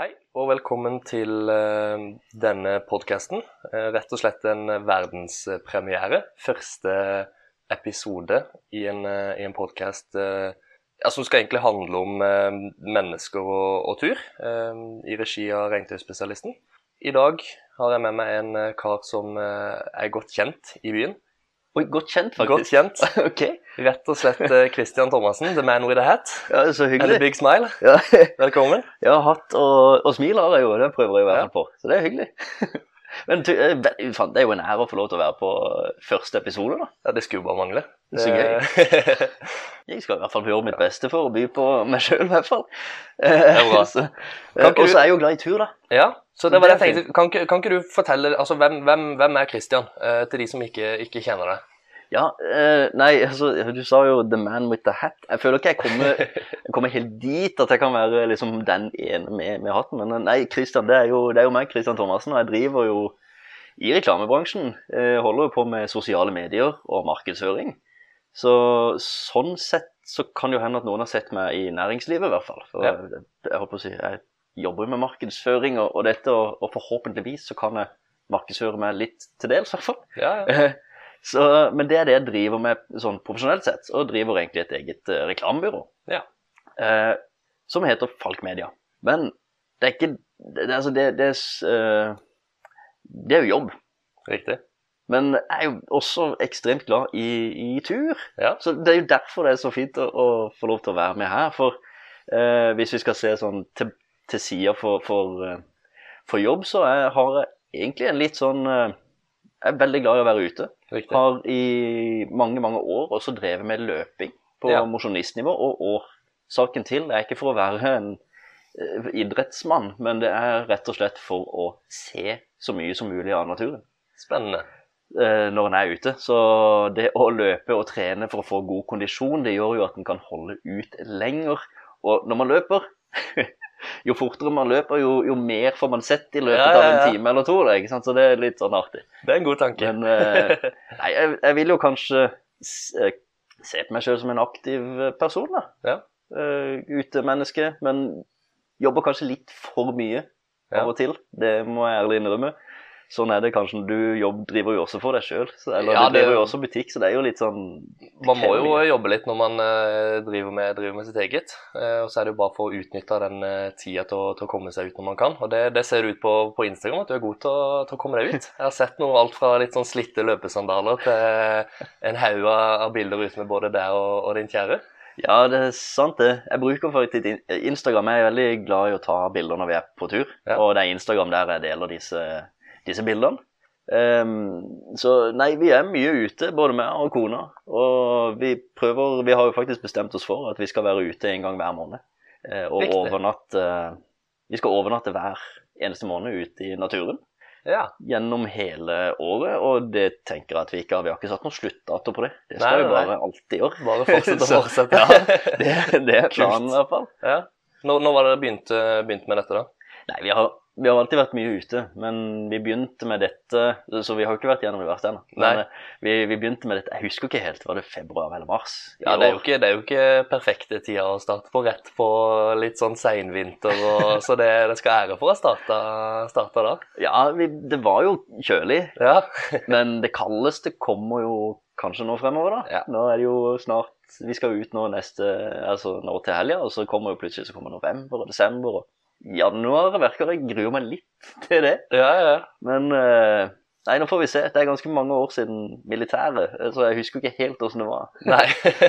Hei, og velkommen til eh, denne podkasten. rett og slett en verdenspremiere. Første episode i en, uh, i en podkast ja, som skal egentlig handle om eh, mennesker og, og tur, i regi av Regntøyspesialisten. I dag har jeg med meg en kar som er godt kjent i byen. Oi, godt kjent, faktisk. Godt kjent. okay. Rett og slett Christian Thomassen, the man with a hat. Ja, så hyggelig. And a big smile. Ja. Velkommen. Ja, hatt og, og smil har jeg jo, det prøver jeg i hvert fall på. Så det er hyggelig. Men eh, det er jo en ære å få lov til å være på første episode, da. Ja, det skulle bare mangle. Det er så gøy. jeg skal i hvert fall gjøre mitt beste for å by på meg sjøl, i hvert fall. Er. Og så er jeg jo glad i tur, da. Ja, så det var det jeg tenkte. Kan kan ikke du fortelle altså, hvem, hvem, hvem er Christian, eh, til de som ikke, ikke kjenner deg? Ja, eh, nei, altså, du sa jo 'the man with the hat'. Jeg føler ikke jeg kommer, jeg kommer helt dit at jeg kan være liksom den ene med, med hatten. Men eh, nei, Christian, det er, jo, det er jo meg, Christian Thomassen, og jeg driver jo i reklamebransjen. Jeg holder jo på med sosiale medier og markedsføring. Så sånn sett så kan det jo hende at noen har sett meg i næringslivet, i hvert fall. For ja. jeg, jeg, på å si, jeg jobber med markedsføring og, og dette, og, og, forhåpentligvis så kan jeg markedsføre meg litt til dels, i hvert fall. Ja, ja. Så, men det er det jeg driver med sånn profesjonelt sett, og driver egentlig et eget uh, reklamebyrå ja. uh, som heter Falk Media. Men det er ikke Det, det, altså det, det, uh, det er jo jobb. Riktig. Men jeg er jo også ekstremt glad i, i tur. Ja. Så det er jo derfor det er så fint å, å få lov til å være med her. For hvis vi skal se sånn til, til sida for, for, for, jobb, så er, har jeg egentlig en litt sånn er veldig glad i å være ute. Riktig. Har i mange mange år også drevet med løping på ja. mosjonistnivå. Og saken til er ikke for å være en uh, idrettsmann, men det er rett og slett for å se så mye som mulig av naturen. Spennende. Uh, når en er ute. Så det å løpe og trene for å få god kondisjon, det gjør jo at en kan holde ut lenger. Og når man løper jo fortere man løper, jo, jo, mer får man sett i løpet ja, ja, ja. av en time eller to. Ikke sant? Så det er litt sånn artig. Det er en god tanke. Men eh, nei, jeg, jeg, vil jo kanskje se, se på meg sjøl som en aktiv person. da. Ja. Uh, utemenneske. Men jobber kanskje litt for mye av og til. Det må jeg ærlig innrømme sånn er det kanskje. når Du jobb, driver jo også for deg sjøl. Eller ja, du driver jo også butikk, så det er jo litt sånn Man må jo jobbe litt når man uh, driver, med, driver, med, sitt eget. Uh, og så er det jo bare for å utnytte den uh, tida til, til, å komme seg ut når man kan. Og det, det ser ut på, på, Instagram at du er god til å, til å, komme deg ut. Jeg har sett noe alt fra litt sånn slitte løpesandaler til en haug av bilder ute med både deg og, og din kjære. Ja, det er sant det. Jeg bruker faktisk Instagram. Jeg er veldig glad i å ta bilder når vi er på tur. Ja. Og det er Instagram der jeg deler disse disse bildene. Um, så nei, vi er mye ute, både meg og kona. Og vi prøver Vi har jo faktisk bestemt oss for at vi skal være ute en gang hver måned. Uh, og Riktig. overnatte Vi skal overnatte hver eneste måned ute i naturen. Ja. Gjennom hele året, og det tenker jeg at vi ikke har. Vi har ikke satt noen sluttdato på det. Det skal nei, vi bare nei. alltid gjøre. Bare fortsette å fortsette. ja, det, det, er planen i hvert fall. Ja. Når, når var det dere begynte, begynte med dette, da? Nei, vi har vi har alltid vært mye ute, men vi begynte med dette Så vi har jo ikke vært gjennom det verste ennå. Men eh, vi, vi, begynte med dette Jeg husker ikke helt. Var det februar eller mars? Ja, det er, jo ikke, det er jo ikke perfekte tida å starte på. Rett på litt sånn seinvinter, så det, det, skal ære for å starte starte da. Ja, vi, det var jo kjølig. Ja. men det kaldeste kommer jo kanskje nå fremover, da. Ja. Nå er det jo snart Vi skal ut nå neste Altså nå til helga, og så kommer jo plutselig så kommer november og desember. og januar virker det. Jeg gruer meg litt til det. Ja, ja. Men uh, Nei, nå får vi se. Det er ganske mange år siden militæret, så jeg husker ikke helt åssen det var. Nei.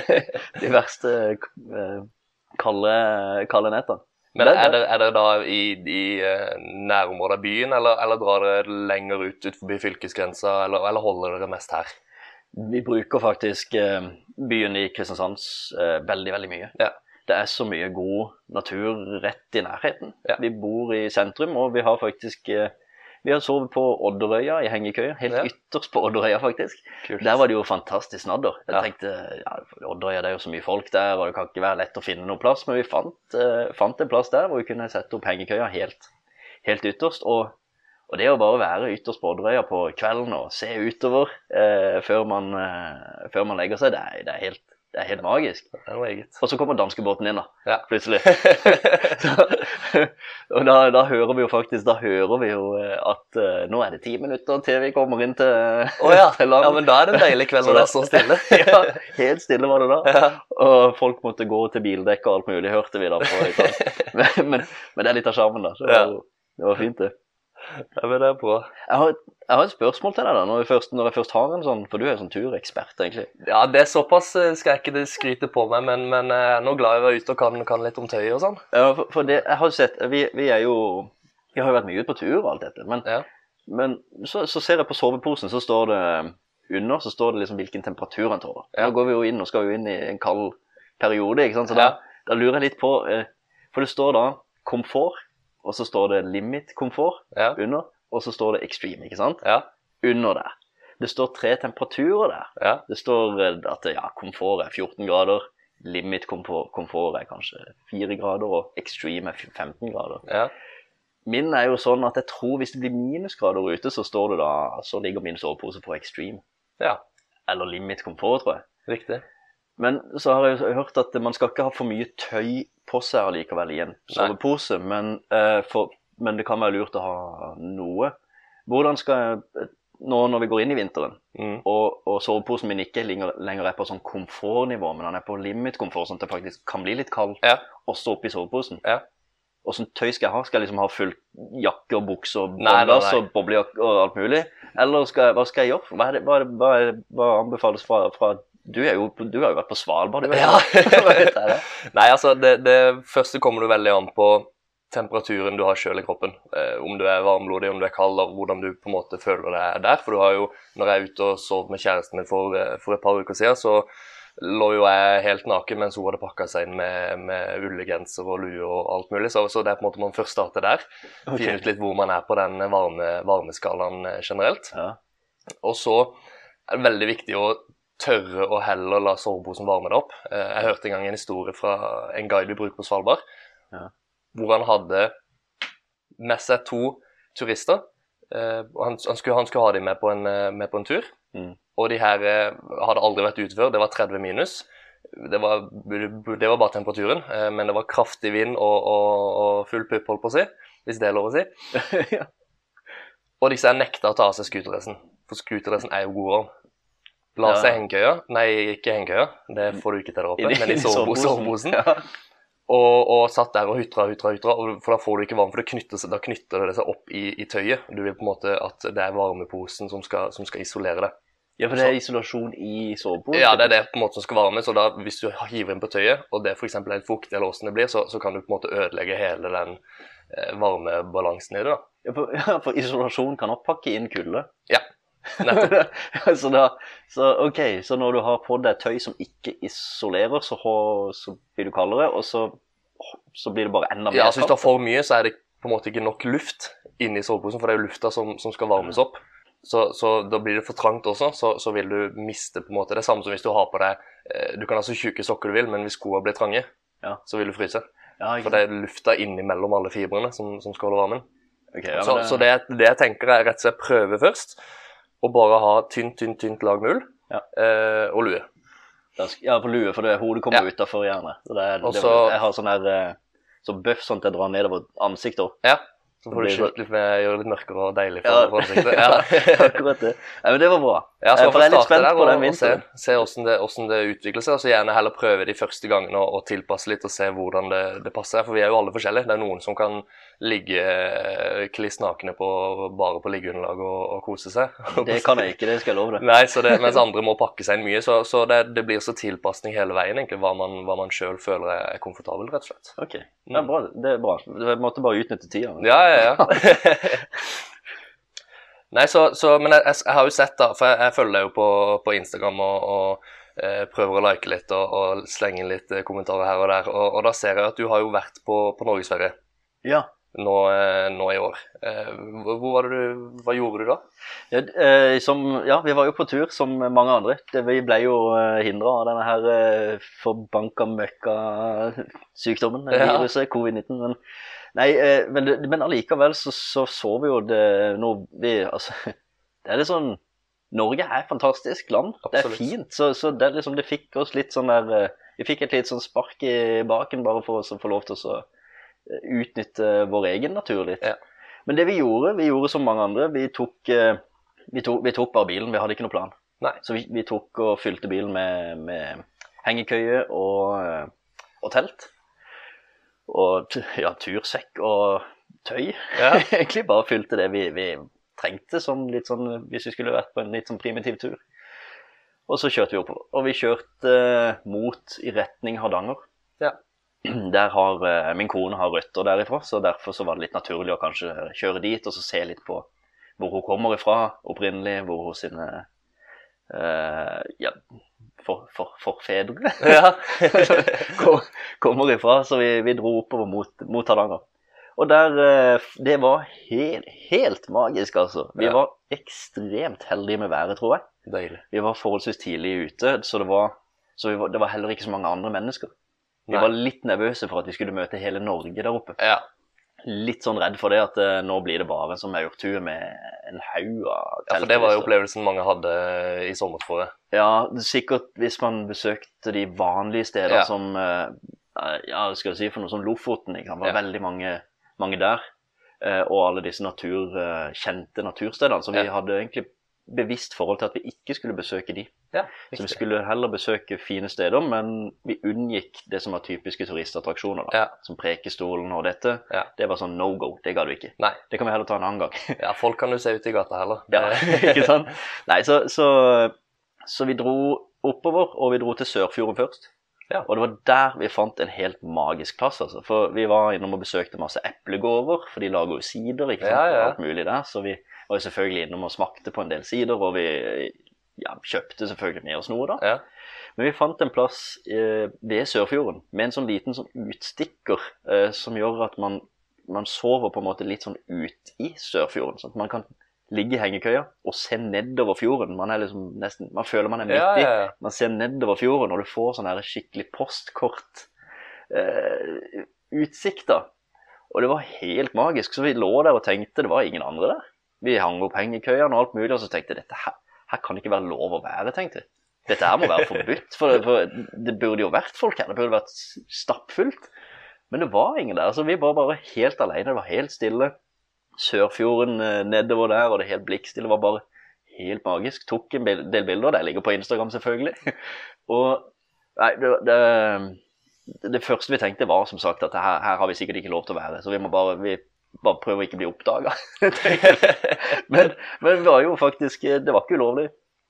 De verste uh, kalde, kalde nettene. Men er dere, er det da i, i nærområdet av byen, eller, eller, drar dere lenger ut, ut forbi fylkesgrensa, eller, eller, holder dere mest her? Vi bruker faktisk byen i Kristiansand veldig, veldig mye. Ja det er så mye god natur rett i nærheten. Ja. Vi bor i sentrum, og vi har faktisk eh, vi har sovet på Odderøya i hengekøya. Helt ja. ytterst på Odderøya, faktisk. Kult. Der var det jo fantastisk snadder. Jeg ja. tenkte ja, Odderøya det er jo så mye folk der, og det kan ikke være lett å finne noen plass. Men vi fant, eh, fant en plass der hvor vi kunne sette opp hengekøya helt, helt ytterst. Og, og, det å bare være ytterst på Odderøya på kvelden og se utover eh, før, man, eh, før, man, legger seg, det er, det er helt Det er helt magisk. Det er. Og så kommer danskebåten inn, da. Ja. Plutselig. så, og da, da hører vi jo faktisk Da hører vi jo eh, at uh, nå er det ti minutter til vi kommer inn til, oh, ja. til land. ja, men da er det en deilig kveld når det er så stille. ja, helt stille var det da. Ja. Og folk måtte gå til bildekk og alt mulig, hørte vi da på. Men, men, men det er litt av sjarmen, da. Så det, var, det var fint, det. Ja, men det er bra. Jeg har, jeg har et spørsmål til deg, da, når jeg først, når jeg først har en sånn For du er jo sånn turekspert, egentlig. Ja, det er såpass eh, skal jeg ikke skryte på meg, men, men jeg er nå glad i å være ute og kan, kan litt om tøy og sånn. Ja, for, for det, jeg har jo sett vi, vi er jo Vi har jo vært mye ute på tur og alt dette, men, Ja. men så, så ser jeg på soveposen, så står det under så står det liksom hvilken temperatur han tåler. Ja. Nå går vi jo inn og skal jo inn i en kald periode, ikke sant. Så da, Ja. da lurer jeg litt på eh, For det står da komfort, og så står det limit komfort Ja. under, og så står det extreme, ikke sant? Ja. Under der. Det står tre temperaturer der. Ja. Det står eh, at ja, komfort er 14 grader, limit komfort, komfort er kanskje 4 grader, og extreme er 15 grader. Ja. Min er jo sånn at jeg tror hvis det blir minusgrader ute, så står det da, så ligger min sovepose på extreme. ja. Eller limit komfort, tror jeg. Riktig. Men så har jeg hørt at man skal ikke ha for mye tøy på seg allikevel i en sovepose, men, eh, for, men det kan være lurt å ha noe. Hvordan skal jeg, nå når vi går inn i vinteren, Mm. og, og soveposen min ikke lenger, lenger er på sånn komfortnivå, men han er på limit komfort, sånn at det faktisk kan bli litt kaldt Ja. også oppi soveposen. Ja. Åssen tøy skal jeg ha? Skal jeg liksom ha full jakke og bukse og nei. og boblejakke og alt mulig? Eller skal hva skal jeg gjøre? Hva, det, hva, det, hva, det, hva anbefales fra, fra du, jo, du har jo vært på Svalbard, du Ja. Nei, altså, det, det første kommer du veldig an på temperaturen du har sjøl i kroppen. Eh, om du er varmblodig, om du er kald, og hvordan du på en måte føler deg der. For du har jo, når jeg er ute og sov med kjæresten min for, eh, for et par uker siden, så lå jo jeg helt naken mens hun hadde pakka seg inn med, med ullgenser og lue og alt mulig. Så, så det er på en måte man først starter der. Finne ut litt hvor man er på den varme, varmeskalaen eh, generelt. Ja. Og så er det veldig viktig å tørre å heller la soveposen varme det opp. Eh, Jeg hørte en gang en historie fra en guide vi bruker på Svalbard, Ja. hvor han hadde med seg to turister. eh, Han, han, skulle, han skulle ha dem med på en, eh, med på en tur. Mm. Og de her hadde aldri vært ute før. Det var 30 minus. Det var, det var bare temperaturen, men det var kraftig vind og, og, og full pupp, holdt på å si. Hvis det er lov å si. ja. Og disse her nekta å ta av seg scooterdressen, for scooterdressen er jo god varm. La seg hengekøya, nei, ikke hengekøya, det får du ikke til der oppe, men i sovepos- soveposen. Ja. Og, og satt der og hytra, hytra, hytra, for da får du ikke varme, for det knytter, da knytter det seg opp i, i tøyet. Du vil på en måte at det er varmeposen som skal, som skal isolere deg. ja, for det er isolasjon i soveposen? Ja, det er det på en måte som skal varme, så da hvis du hiver inn på tøyet, og det f.eks. er helt fuktig eller åssen det blir, så, så kan du på en måte ødelegge hele den eh, varmebalansen i det. da. Ja, for, ja, for isolasjon kan også pakke inn kulde. Ja. så, da, så ok, så når du har på deg tøy som ikke isolerer, så, så blir du kaldere, og så, så blir det bare enda mer Ja, altså Hvis du har for mye, så er det på en måte ikke nok luft inni soveposen, for det er jo lufta som, som skal varmes opp. Så, så da blir det for trangt også, så, så vil du miste på en måte det samme som hvis du har på deg eh, Du kan ha så tjukke sokker du vil, men hvis skoene blir trange, Ja. så vil du fryse. Ja, For det er lufta innimellom alle fibrene som, som skal holde varmen. Okay, ja, så det... så det, det jeg tenker, er rett og slett prøve først. Og bare ha tynt, tynt, tynt lag med ull Ja. eh, og lue. Ja, på lue, for det, hodet kommer Ja. utafor hjernen. Så det er, Også, det, jeg har sånn her eh, så bøff sånn at jeg drar nedover ansiktet. Ja. Så får du skylt litt med, gjøre det litt mørkere og deilig for, Ja. for ansiktet. Ja. Akkurat det. Ja, men det var bra. Ja, så Eh, jeg er starte der og, og se, se hvordan, det, hvordan det utvikler seg. Og så gjerne heller prøve de første gangene og, og tilpasse litt og se hvordan det, det passer. For vi er jo alle forskjellige. Det er noen som kan ligge eh, kliss nakne på, bare på liggeunderlag og, og kose seg. Det kan jeg ikke, det skal jeg love deg. Nei, så det, Mens andre må pakke seg inn mye. Så, så det, det blir så tilpasning hele veien, egentlig, hva man, hva man sjøl føler er, er komfortabel, rett og slett. Ok, det er bra. Det er bra. Du måtte bare utnytte tida. Ja, ja, ja. Nei, så, så Men jeg, jeg, har jo sett, da, for jeg, jeg følger jo på, på Instagram og, og eh, prøver å like litt og, og slenge inn litt eh, kommentarer her og der. Og, og da ser jeg at du har jo vært på, på norgesferie Ja. nå, eh, nå i år. Eh, du, hva gjorde du da? Ja, eh, som, ja, vi var jo på tur som mange andre. Det, vi ble jo uh, hindra av denne her forbanka møkka-sykdommen, Ja. viruset, covid-19. Men, nei, eh, men, men allikevel så, så så vi jo det nå vi Altså, det er litt sånn Norge er et fantastisk land. Det er fint. Så, så det, liksom, det fikk oss litt sånn der eh, Vi fikk et litt sånn spark i baken bare for oss å få lov til å eh, utnytte vår egen natur litt. Ja. Men det vi gjorde, vi gjorde som mange andre. Vi tok, vi tok, vi tok bare bilen. Vi hadde ikke noe plan. Nei. Så vi, vi tok og fylte bilen med, med hengekøye og, og telt. Og ja, tursekk og tøy. Ja. Egentlig bare fylte det vi, vi trengte som litt sånn, hvis vi skulle vært på en litt sånn primitiv tur. Og så kjørte vi oppover. Og vi kjørte eh, mot i retning Hardanger. Ja. Der har eh, min kone har røtter derifra, så derfor så var det litt naturlig å kanskje kjøre dit og så se litt på hvor hun kommer ifra opprinnelig, hvor hun sine ja, for, for, forfedre Ja. kom- kommer ifra, så vi, vi dro oppover mot, mot Hardanger. Og der, eh, det var helt, helt magisk, altså. Vi Ja. var ekstremt heldige med været, tror jeg. Deilig. Vi var forholdsvis tidlig ute, så det var, så vi var, det var heller ikke så mange andre mennesker. Vi Nei. var litt nervøse for at vi skulle møte hele Norge der oppe. Ja. Litt sånn redd for det at uh, nå blir det bare som maurtue med en haug av telt. ja, for det var jo opplevelsen mange hadde i sommer, jeg. Ja, sikkert hvis man besøkte de vanlige steder Ja. som uh, Ja, skal jeg si for noe som Lofoten. Ikke sant? Det var Ja. veldig mange, mange der. Uh, og alle disse natur, kjente naturstedene. Så vi Ja. hadde egentlig bevisst forhold til at vi ikke skulle besøke de. Ja, Så vi skulle heller besøke fine steder, men vi unngikk det som var typiske turistattraksjoner. da. Ja. Som Prekestolen og dette. Ja. Det var sånn no go. Det ga du ikke. Nei. Det kan vi heller ta en annen gang. Ja, folk kan du se ute i gata heller. Ja, ikke sant? Nei, så, så, så vi dro oppover, og vi dro til Sørfjorden først. Ja. Og det var der vi fant en helt magisk plass, altså. For vi var innom og besøkte masse eplegårder, for de lager jo sider, ikke sant? Ja, ja. Alt mulig der. Så vi var jo selvfølgelig innom og smakte på en del sider, og vi ja, kjøpte selvfølgelig med oss noe, da. Ja. Men vi fant en plass eh, ved Sørfjorden med en sånn liten sånn utstikker eh, som gjør at man, man sover på en måte litt sånn ut i Sørfjorden. Sånn at man kan ligge i hengekøya og se nedover fjorden. Man liksom nesten, man føler man er midt i. ja, ja. Man ser nedover fjorden, og du får sånn skikkelig postkort eh, utsikt da. Og det var helt magisk. Så vi lå der og tenkte, det var ingen andre der. Vi hang opp hengekøyene og alt mulig, og så tenkte jeg, dette her, her kan ikke være lov å være, tenkte jeg. Dette her må være forbudt, for det, for det burde jo vært folk her. Det burde vært stappfullt. Men det var ingen der, så vi var bare helt alene. Det var helt stille. Sørfjorden eh, nedover der, og det helt blikkstille var bare helt magisk. Tok en del bilder, det ligger på Instagram selvfølgelig. Og nei, det, det, det første vi tenkte var som sagt at her, her har vi sikkert ikke lov til å være, så vi må bare, vi bare prøve å ikke bli oppdaga. men, men var jo faktisk Det var ikke ulovlig.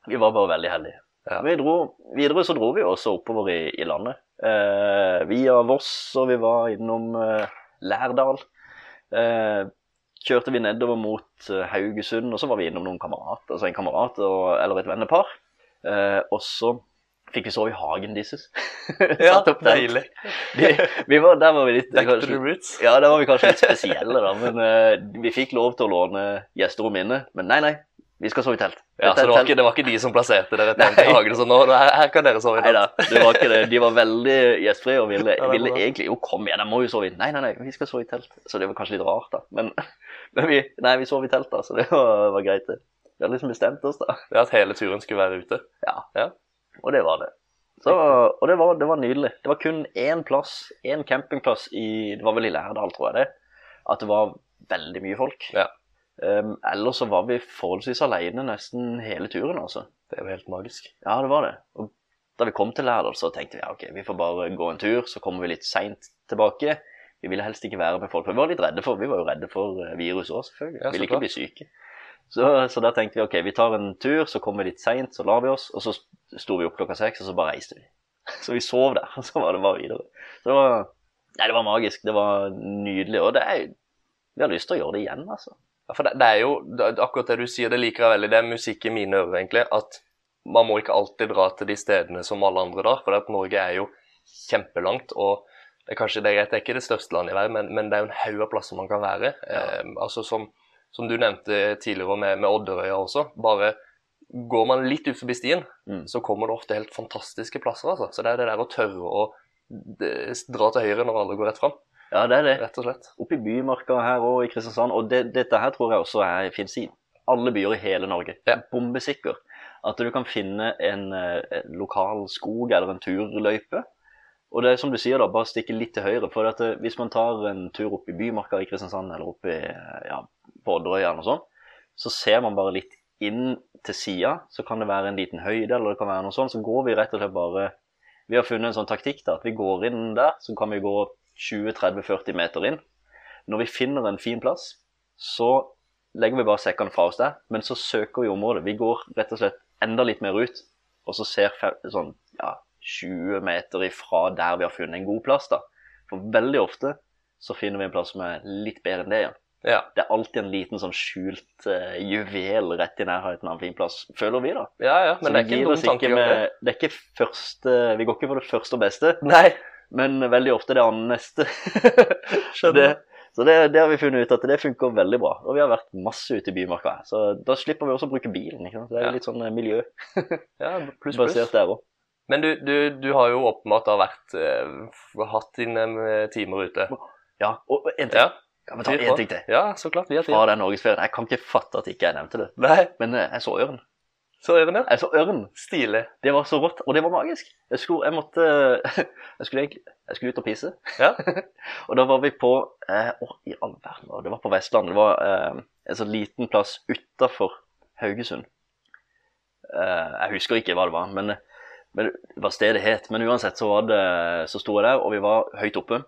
Vi var bare veldig heldige. Ja. Vi dro, videre så dro vi også oppover i, i landet. Eh, via Voss, og vi var innom eh, Lærdal. Eh, kjørte vi nedover mot eh, Haugesund, og så var vi innom noen kamerater, altså en kamerat og, eller et vennepar. Eh, og så fikk vi sove i hagen deres. Ja, deilig. De, vi var, der var vi litt Back to kanskje- the roots. ja, der var vi kanskje litt spesielle, da. Men uh, vi fikk lov til å låne gjesterom inne. Men nei, nei, vi skal sove i telt. Ja, så det var, ikke, det var ikke de som plasserte dere tent i hagen? Så nå, her, her kan dere sove i Nei da, det var ikke det. De var veldig gjestfrie og ville, Ja, ville egentlig Jo, kom igjen, jeg må jo sove i Nei, nei, nei, vi skal sove i telt. Så det var kanskje litt rart, da. Men, men vi, nei, vi sov i telt, da, så det var, var greit, det. Vi hadde liksom bestemt oss, da. Det at hele turen skulle være ute. Og det var det. Så, og det var, det var nydelig. Det var kun én plass, én campingplass i Det var vel i Lærdal, tror jeg det. At det var veldig mye folk. Ja. Um, ellers så var vi forholdsvis alene nesten hele turen, altså. Det jo helt magisk. Ja, det var det. Og da vi kom til Lærdal, så tenkte vi ja, ok, vi får bare gå en tur, så kommer vi litt seint tilbake. Vi ville helst ikke være med folk, for vi var litt redde for Vi var jo redde for eh, viruset òg, selvfølgelig. Ja, vi ville ikke bli syke. Så, så da tenkte vi ok, vi tar en tur, så kommer vi litt seint, så lar vi oss. Og så sto vi opp klokka seks, og så bare reiste vi. Så vi sov der, og så var det bare videre. Så det var Nei, det var magisk. Det var nydelig. Og det er Vi har lyst til å gjøre det igjen, altså. Ja, for det, det er jo det, akkurat det du sier, det liker jeg veldig. Det er musikk i mine ører, egentlig. At man må ikke alltid dra til de stedene som alle andre drar. For at Norge er jo kjempelangt. og det er kanskje det er greit, det er ikke det største landet i verden, men, men det er jo en haug av plasser man kan være. Eh, altså som, som du nevnte tidligere med, med Odderøya også. Bare går man litt ut forbi stien, Mm. så kommer det ofte helt fantastiske plasser. altså. Så det er det der å tørre å dra til høyre når alle går rett fram, Ja, det er det. rett og slett. Oppe i Bymarka her og i Kristiansand. Og det, dette her tror jeg også er, fins i alle byer i hele Norge. Ja. Bombesikker. At du kan finne en, eh, en lokal skog eller en turløype. Og det er som du sier, da, bare stikke litt til høyre. For at eh, hvis man tar en tur opp i Bymarka i Kristiansand eller opp i, eh, ja, på eller noe så ser man bare litt inn til sida. Så kan det være en liten høyde, eller det kan være noe sånt. Så går vi rett og slett bare Vi har funnet en sånn taktikk da, at vi går inn der, så kan vi gå 20-30-40 meter inn. Når vi finner en fin plass, så legger vi bare sekkene fra oss der, men så søker vi området. Vi går rett og slett enda litt mer ut, og så ser sånn ja, 20 meter ifra der vi har funnet en god plass, da. For veldig ofte så finner vi en plass som er litt bedre enn det igjen. Ja. Det er alltid en liten sånn skjult uh, juvel rett i nærheten av en fin plass, føler vi, da. ja, ja, men det er ikke en dum tanke. med, det er ikke første, Vi går ikke for det første og beste. Nei. men veldig ofte det andre neste. Skjønner. det, så det, det har vi funnet ut at det funker veldig bra. Og vi har vært masse ute i Bymarka så da slipper vi også å bruke bilen. ikke sant? Det er Ja. litt sånn eh, miljø Ja, pluss, pluss. basert der òg. Men du, du, du har jo åpenbart vært uh, hatt dine timer ute. Ja, og en ting. Ja, Kan vi ta en ting til? Ja, så klart. Vi har tid. Fra den norgesferien. Jeg kan ikke fatte at ikke jeg nevnte det. Nei, Men eh, jeg så ørn. så ørn, ja. Jeg så ørn. Stilig. Det var så rått, og det var magisk. Jeg skulle, jeg måtte Jeg skulle egentlig jeg skulle ut og pisse. Ja. og da var vi på eh, Å, i all verden. Det var på Vestlandet. Det var eh, en sånn liten plass utafor Haugesund. Eh, jeg husker ikke hva det var, men, men hva stedet het. Men uansett så var det Så sto jeg der, og vi var høyt oppe.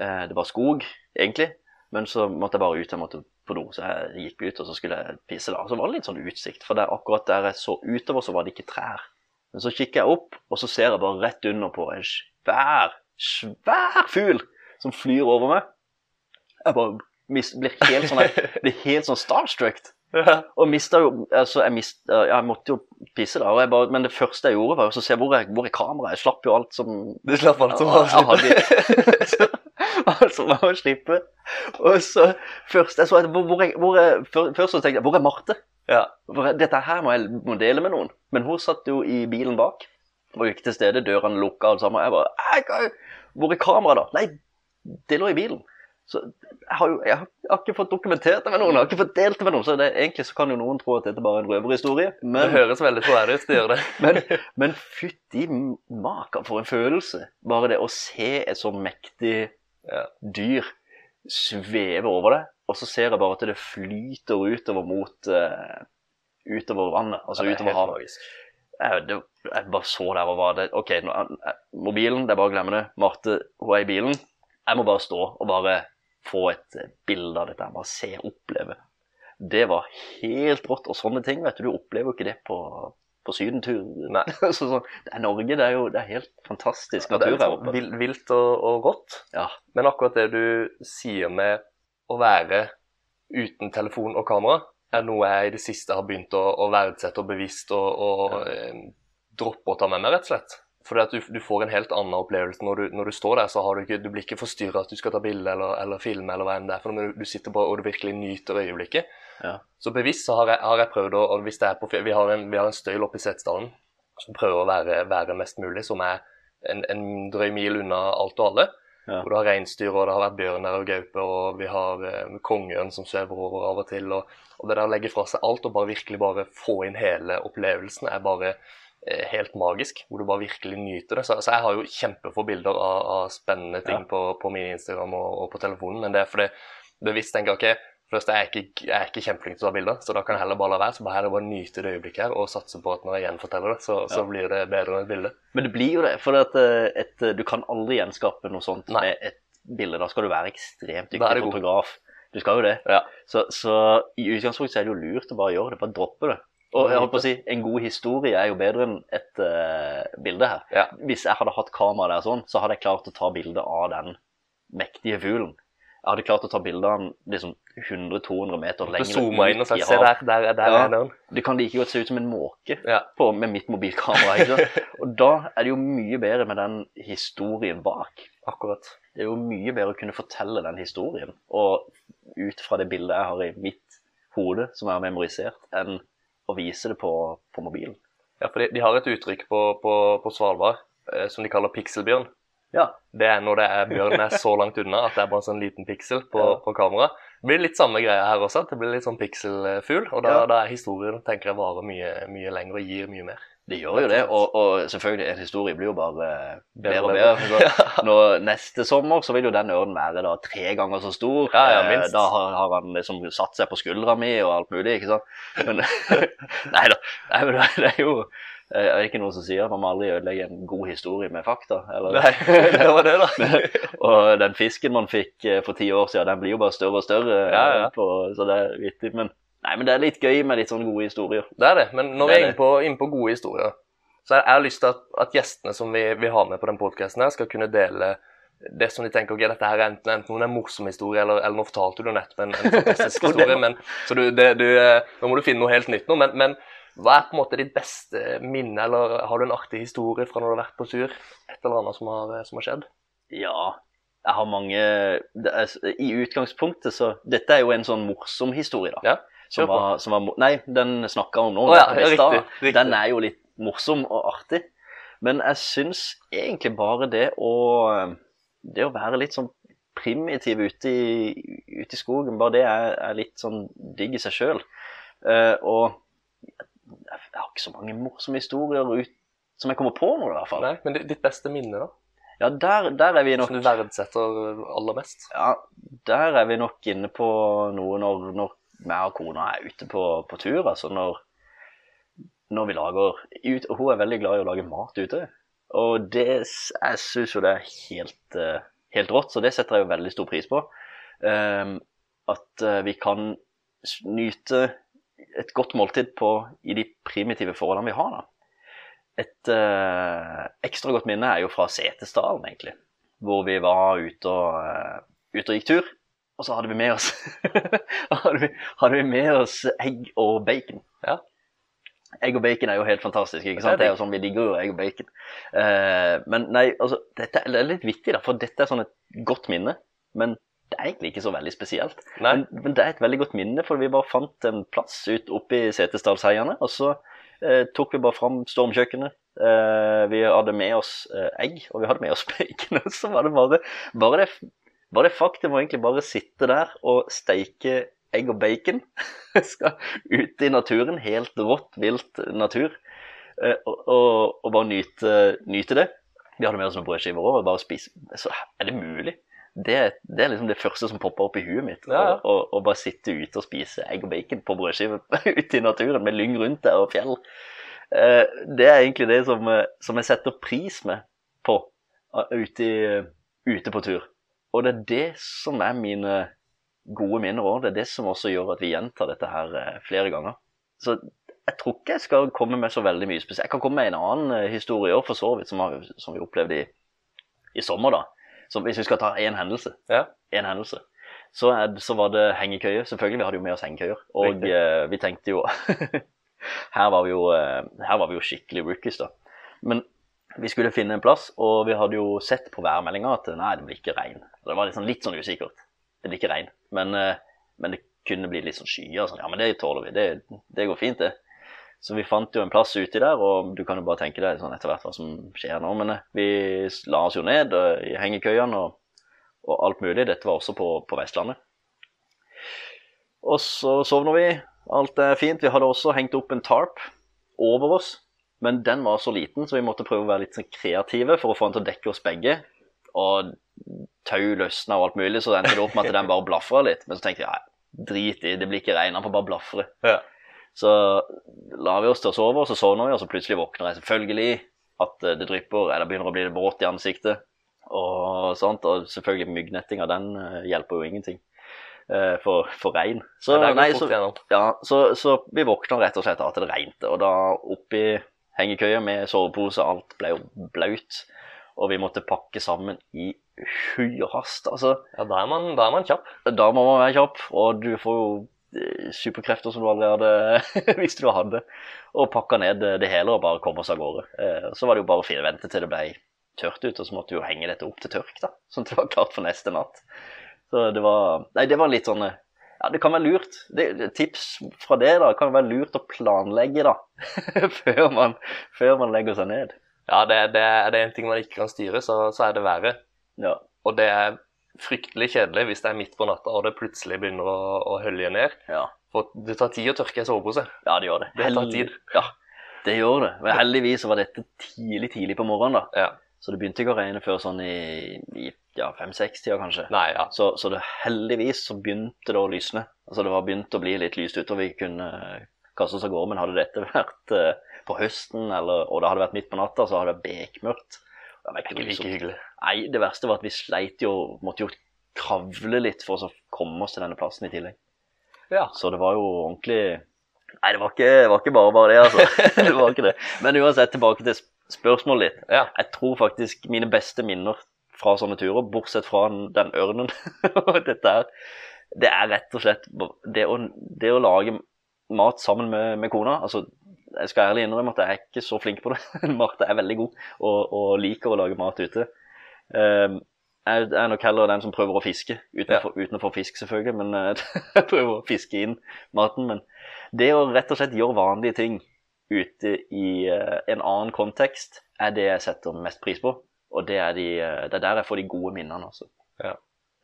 Eh, det var skog, egentlig. Men så måtte jeg bare ut. Jeg måtte på do, så jeg gikk ut og så skulle jeg pisse. da. Så var det litt sånn utsikt, for der, akkurat der jeg så utover, så var det ikke trær. Men så kikker jeg opp, og så ser jeg bare rett under på en svær, svær fugl som flyr over meg. Jeg bare blir helt sånn, jeg blir helt sånn starstruck. Og mista jo Altså, jeg mist, Jeg måtte jo pisse, da. Bare, men det første jeg gjorde, var å se hvor er, hvor er kameraet. Jeg slapp jo alt som Du slapp alt som var så- Altså, man må slippe. Og så først jeg så at, hvor, hvor er, hvor Først så tenkte jeg Hvor er Marte? Ja. Dette her må jeg må dele med noen. Men hun satt jo i bilen bak. Var jo ikke til stede. Dørene lukka og alt sammen. Jeg bare «Ei, Hvor er kameraet, da? Nei, det lå i bilen. Så jeg har jo jeg har, jeg har ikke fått dokumentert det med noen. Jeg har ikke fått delt det med noen. Så det, egentlig så kan jo noen tro at dette bare er en røverhistorie. Det høres veldig troverdig ut, det gjør det. men, men fytti makan for en følelse. Bare det å se et så mektig. Dyr svever over det, og så ser jeg bare at det flyter utover mot uh, utover vannet, altså Ja, er utover havet. Jeg, det, jeg bare så der og var det OK, nå, eh, mobilen, det er bare å glemme det. Marte, hun er i bilen. Jeg må bare stå og bare få et eh, bilde av dette. Bare se og oppleve. Det var helt rått. Og sånne ting, vet du, du opplever jo ikke det på, på sydentur. Så, sånn, det er Norge, det er jo det er helt fantastisk Ja, natur her sånn oppe. vil- vilt og, og rått. Ja. Men akkurat det du sier med å være uten telefon og kamera, er noe jeg i det siste har begynt å, å verdsette og bevisst og, og eh, droppe å ta med meg, rett og slett. At du, du får en helt annen opplevelse når du, når du står der. så har Du ikke, du blir ikke forstyrra at du skal ta bilde eller, eller filme, eller hva enn det er. for men du, du sitter på og du virkelig nyter øyeblikket. Ja. Så bevisst så har jeg, har jeg prøvd å hvis det er på, Vi har en, vi har en støyl oppe i Setesdalen som prøver å være, være mest mulig, som er en, en drøy mil unna alt og alle. Ja. Hvor du har reinsdyr, og det har vært bjørn der og gaupe, og vi har eh, kongeørn som svever over av og til. Og, og det der å legge fra seg alt og bare virkelig bare få inn hele opplevelsen er bare helt magisk. Hvor du bare virkelig nyter det. Så, så jeg har jo kjempefå bilder av, av spennende ting Ja. på, på min Instagram og, og på telefonen, men det er fordi bevisst tenker ok, Først, jeg er ikke, jeg er ikke kjempeflink til å ta bilder, så da kan jeg heller bare la være. Så bare heller bare nyte det øyeblikket her og satse på at når jeg gjenforteller det, så, så blir det bedre enn et bilde. Men det blir jo det, for at, eh, et, du kan aldri gjenskape noe sånt Nei. med et bilde. Da skal du være ekstremt dyktig fotograf. Du skal jo det. Ja. Så, så i utgangspunktet er det jo lurt å bare gjøre det, bare droppe det. Og jeg holdt på å si, en god historie er jo bedre enn et uh, bilde her. Ja. Hvis jeg hadde hatt kamera der sånn, så hadde jeg klart å ta bilde av den mektige fuglen. Jeg hadde klart å ta bilde av den liksom 100-200 meter lenger zoomer inn og se havet. der, der, der Ja. er den. Det kan like godt se ut som en måke Ja. på, med mitt mobilkamera. Ikke sant? Og da er det jo mye bedre med den historien bak. Akkurat. Det er jo mye bedre å kunne fortelle den historien, og ut fra det bildet jeg har i mitt hode, som jeg har memorisert, enn å vise det på, på mobilen. Ja, for de, de har et uttrykk på, på, på Svalbard eh, som de kaller pikselbjørn. Ja, Det er når det er bjørnen er så langt unna at det er bare en sånn liten piksel på, Ja. på kamera. Det blir litt samme greia her også, at det blir litt sånn pikselfugl. Og da, Ja. da er historien tenker jeg varer mye, mye lenger og gir mye mer. Det gjør jo det, og, og selvfølgelig, en historie blir jo bare bedre og Bedre. Så Nå, neste sommer så vil jo den ørnen være da tre ganger så stor. Ja, ja, Eh, minst. Da har, har han liksom satt seg på skuldra mi og alt mulig, ikke sant. Men, nei da, nei, men det er jo eh, det er ikke noen som sier at man må aldri ødelegge en god historie med fakta. Eller? Nei, det var det, da. og den fisken man fikk eh, for ti år siden, den blir jo bare større og større. eh, Ja, ja. På, så det er vittig. Men, nei, men det er litt gøy med litt sånne gode historier. Det er det. Men når vi er er inne på, inn på gode historier, så jeg har lyst til at, at gjestene som vi, vi har med på den podkasten, skal kunne dele det som de tenker ok, dette her er enten, enten en morsom historie, eller, eller nå fortalte du nettopp en, en fantastisk historie. Men, så du, det, du, eh, nå må du finne noe helt nytt nå. Men, men hva er på en måte ditt beste minne, eller har du en artig historie fra når du har vært på tur? Et eller annet som har, som har skjedd? Ja, jeg har mange er, I utgangspunktet så Dette er jo en sånn morsom historie, da. Ja, Som var, som var, nei, den snakka om nå. Å ja, riktig, riktig. Den er jo litt morsom og artig. Men jeg syns egentlig bare det å Det å være litt sånn primitiv ute i, ute i skogen, bare det er, er litt sånn digg i seg sjøl. og jeg, har ikke så mange morsomme historier ut, som jeg kommer på nå, i hvert fall. Nei, men ditt- ditt beste minne, da? Ja, der, der er vi nok Som du verdsetter aller mest? Ja, der er vi nok inne på noe når, når meg og kona er ute på, på tur. Altså når, når vi lager ut, og Hun er veldig glad i å lage mat ute. Og det, jeg syns jo det er helt, eh, helt rått, så det setter jeg jo veldig stor pris på. Um, at eh, vi kan nyte et godt måltid på, i de primitive forholdene vi har. da. Et uh, ekstra godt minne er jo fra Setesdalen, egentlig. Hvor vi var ute og, uh, ute og gikk tur. Og så hadde vi med oss hadde, vi, hadde vi med oss egg og bacon. Ja. Egg og bacon er jo helt fantastisk. ikke Det sant? Det er jo sånn Vi digger jo egg og bacon. Uh, men nei, altså, dette det er litt vittig, da, for dette er sånn et godt minne. Men det er egentlig ikke så veldig spesielt. Men, men det er et veldig godt minne, for vi bare fant en plass ut oppe i Setesdalsheiene. Og så uh, tok vi bare fram stormkjøkkenet. Uh, vi hadde med oss uh, egg, og vi hadde med oss bacon. Og så var det bare, bare det bare det faktum å egentlig bare sitte der og steike egg og bacon skal ute i naturen, helt rått, vilt natur, eh, og, og, og bare nyte, nyte det. Vi hadde med oss noen brødskiver òg, og bare spise. Så er det mulig? Det, det er liksom det første som popper opp i huet mitt. Ja, ja. Å- å bare sitte ute og spise egg og bacon på brødskive ute i naturen med lyng rundt deg og fjell. Eh, Det er egentlig det som, eh, som jeg setter pris med på ute, i, ute på tur. Og det er det som er mine gode minner òg. Det er det som også gjør at vi gjentar dette her eh, flere ganger. Så jeg tror ikke jeg skal komme med så veldig mye spesielt. Jeg kan komme med en annen eh, historie òg, for så vidt, som, har, som vi opplevde i, i sommer. da. Så hvis vi skal ta én hendelse, Ja. en hendelse så, er, så var det hengekøye. Selvfølgelig, vi hadde jo med oss hengekøyer. Og eh, vi tenkte jo her, var vi jo eh, her var vi jo skikkelig rookies, da. Men vi skulle finne en plass, og vi hadde jo sett på værmeldinga at nei, det blir ikke regn. Det var sånn, litt sånn usikkert. Det blir ikke regn. Men, eh, men det kunne bli litt sånn skyer sånn. Ja, men det tåler vi. Det, det går fint, det. Så vi fant jo en plass uti der, og du kan jo bare tenke deg sånn etter hvert hva som skjer nå. Men eh, vi la oss jo ned eh, i hengekøyene og, og alt mulig. Dette var også på, på Vestlandet. Og så sovner vi. Alt er fint. Vi hadde også hengt opp en tarp over oss, men den var så liten, så vi måtte prøve å være litt sånn kreative for å få den til å dekke oss begge. Og tau løsna og alt mulig, så endte det opp med at den bare blafra litt. Men så tenkte jeg ja, drit i, det blir ikke regn, han får bare blafre. Ja. Så la vi oss til å sove, og så sovner vi, og så plutselig våkner jeg selvfølgelig at eh, det drypper, eller begynner å bli våt i ansiktet. Og sånt, og selvfølgelig myggnettinga, den eh, hjelper jo ingenting eh, for, for regn. Så, nei, så, ja, så, så vi våkna rett og slett av at det regnte, og da oppi hengekøya med sovepose, alt ble jo blaut, og vi måtte pakke sammen i hui og hast, altså. Ja, da er man, da er man kjapp. Da må man være kjapp, og du får jo eh, superkrefter som du aldri hadde visst du hadde, og pakka ned det hele og bare komme oss av gårde. Eh, Så var det jo bare å vente til det ble tørt ut, og så måtte vi jo henge dette opp til tørk, da, sånn at det var klart for neste natt. Så det var, nei, det var litt sånn, eh, ja, det kan være lurt, det, tips fra det da, det kan være lurt å planlegge da, før man, før man legger seg ned. Ja, det, det, er det en ting man ikke kan styre, så, så er det været. Ja, Og det er fryktelig kjedelig hvis det er midt på natta og det plutselig begynner å, å hølje ned. Ja. For det tar tid å tørke en sovepose. ja, det gjør det. Det tar tid. Ja, det gjør det. Men heldigvis var dette tidlig, tidlig på morgenen, da. Ja. Så det begynte ikke å regne før sånn i, i ja, fem-seks-tida, kanskje. Nei, ja. Så, så det, heldigvis så begynte det å lysne. Altså det var begynt å bli litt lyst ute, og vi kunne eh, kaste oss av gårde. Men hadde dette vært uh, på høsten, eller, og det hadde vært midt på natta, så hadde det vært bekmørkt. Det var Ikke like like hyggelig. Nei, det verste var at vi sleit jo, måtte jo kravle litt for å komme oss til denne plassen i tillegg. Ja. Så det var jo ordentlig Nei, det var ikke, det var ikke bare bare det, altså. det var ikke det. Men uansett, tilbake til spørsmålet ditt. Ja. Jeg tror faktisk mine beste minner fra sånne turer, bortsett fra den ørnen og dette her, det er rett og slett det å, det å lage mat sammen med, med kona. Altså, jeg skal ærlig innrømme at jeg er ikke så flink på det. Marte er veldig god og, og liker å lage mat ute. Um, jeg er nok heller den som prøver å fiske, utenfor, Ja. å, få, uten å få fisk selvfølgelig, men eh, jeg prøver å fiske inn maten. Men det å rett og slett gjøre vanlige ting ute i eh, en annen kontekst, er det jeg setter mest pris på. Og det er, de, eh, det er der jeg får de gode minnene, altså. Ja.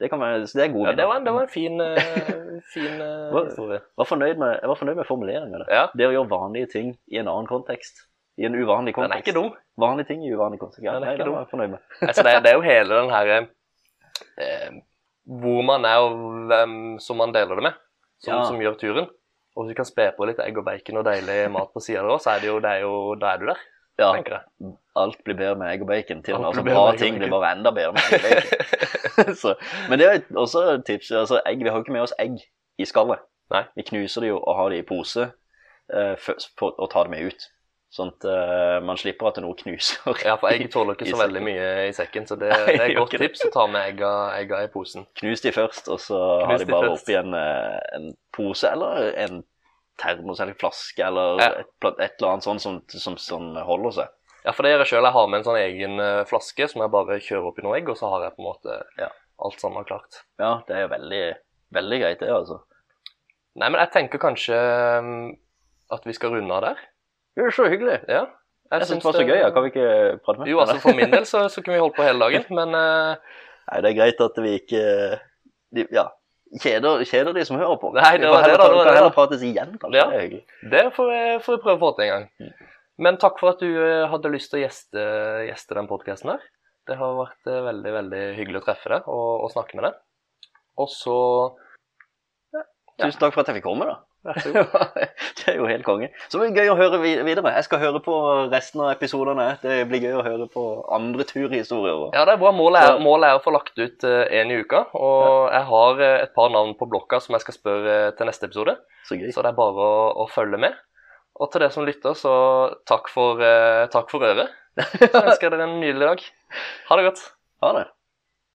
Det, kan være, så det er gode ja det, var, det var en fin, eh, fin eh, historie. Var fornøyd med, jeg var fornøyd med formuleringen. Ja, Det å gjøre vanlige ting i en annen kontekst. I en uvanlig kontekst. den er ikke dum. Vanlige ting i uvanlig kontekst. Ja, Den er nei, ikke dum. var jeg fornøyd med. Altså, det, det er jo hele den her eh, Hvor man er og hvem som man deler det med, som, Ja. som gjør turen. Og hvis du kan spe på litt egg og bacon og deilig mat på sida der òg, så er det jo, det er jo, da er du der, Ja, tenker jeg. alt blir bedre med egg og bacon. Til og med altså, bra ting blir bare enda bedre med egg og bacon. så, men det er også et tips. Altså, egg, vi har jo ikke med oss egg i skallet. Nei. Vi knuser det jo og har det i pose Og først for å ta det med ut. Sånn at uh, man slipper at noe knuser. Ja, for egg tåler ikke så veldig mye i sekken, så det, det er et godt tips å ta med egga, egga i posen. Knus de først, og så har Knus de de bare først. oppi en, eh, en pose eller en termos eller flaske eller Ja. et, et eller annet sånt som, som, som holder seg. Ja, for det gjør jeg sjøl. Jeg har med en sånn egen eh, flaske som jeg bare kjører oppi noe egg, og så har jeg på en måte Ja. alt sammen klart. Ja, det er jo veldig, veldig greit, det, altså. Nei, men jeg tenker kanskje mm, at vi skal runde av der. Det er så hyggelig. Ja. Jeg syns det var så gøy. Ja. Kan vi ikke prate mer? Jo, altså for min del så, så kunne vi holdt på hele dagen, men uh... Nei, det er greit at vi ikke Ja. Kjeder, kjeder de som hører på. Nei, det var det da, det vi kan heller prates igjen, kanskje. Ja. Det får vi, får vi prøve å få til en gang. Men takk for at du eh, hadde lyst til å gjeste, gjeste den podkasten her. Det har vært eh, veldig, veldig hyggelig å treffe deg og, og snakke med deg. Og så Ja. Tusen takk for at jeg fikk komme, da. Det er jo helt konge. Så det blir gøy å høre videre. Jeg skal høre på resten av episodene. Det blir gøy å høre på andre turhistorier. Ja, det er bra. Målet er, målet er å få lagt ut én i uka. Og jeg har eh, et par navn på blokka som jeg skal spørre eh, til neste episode. Så. Så det er bare å, å følge med. Og til dere som lytter, så takk for, uh, takk for øret. Så ønsker jeg dere en nydelig dag. Ha det godt. Ha det.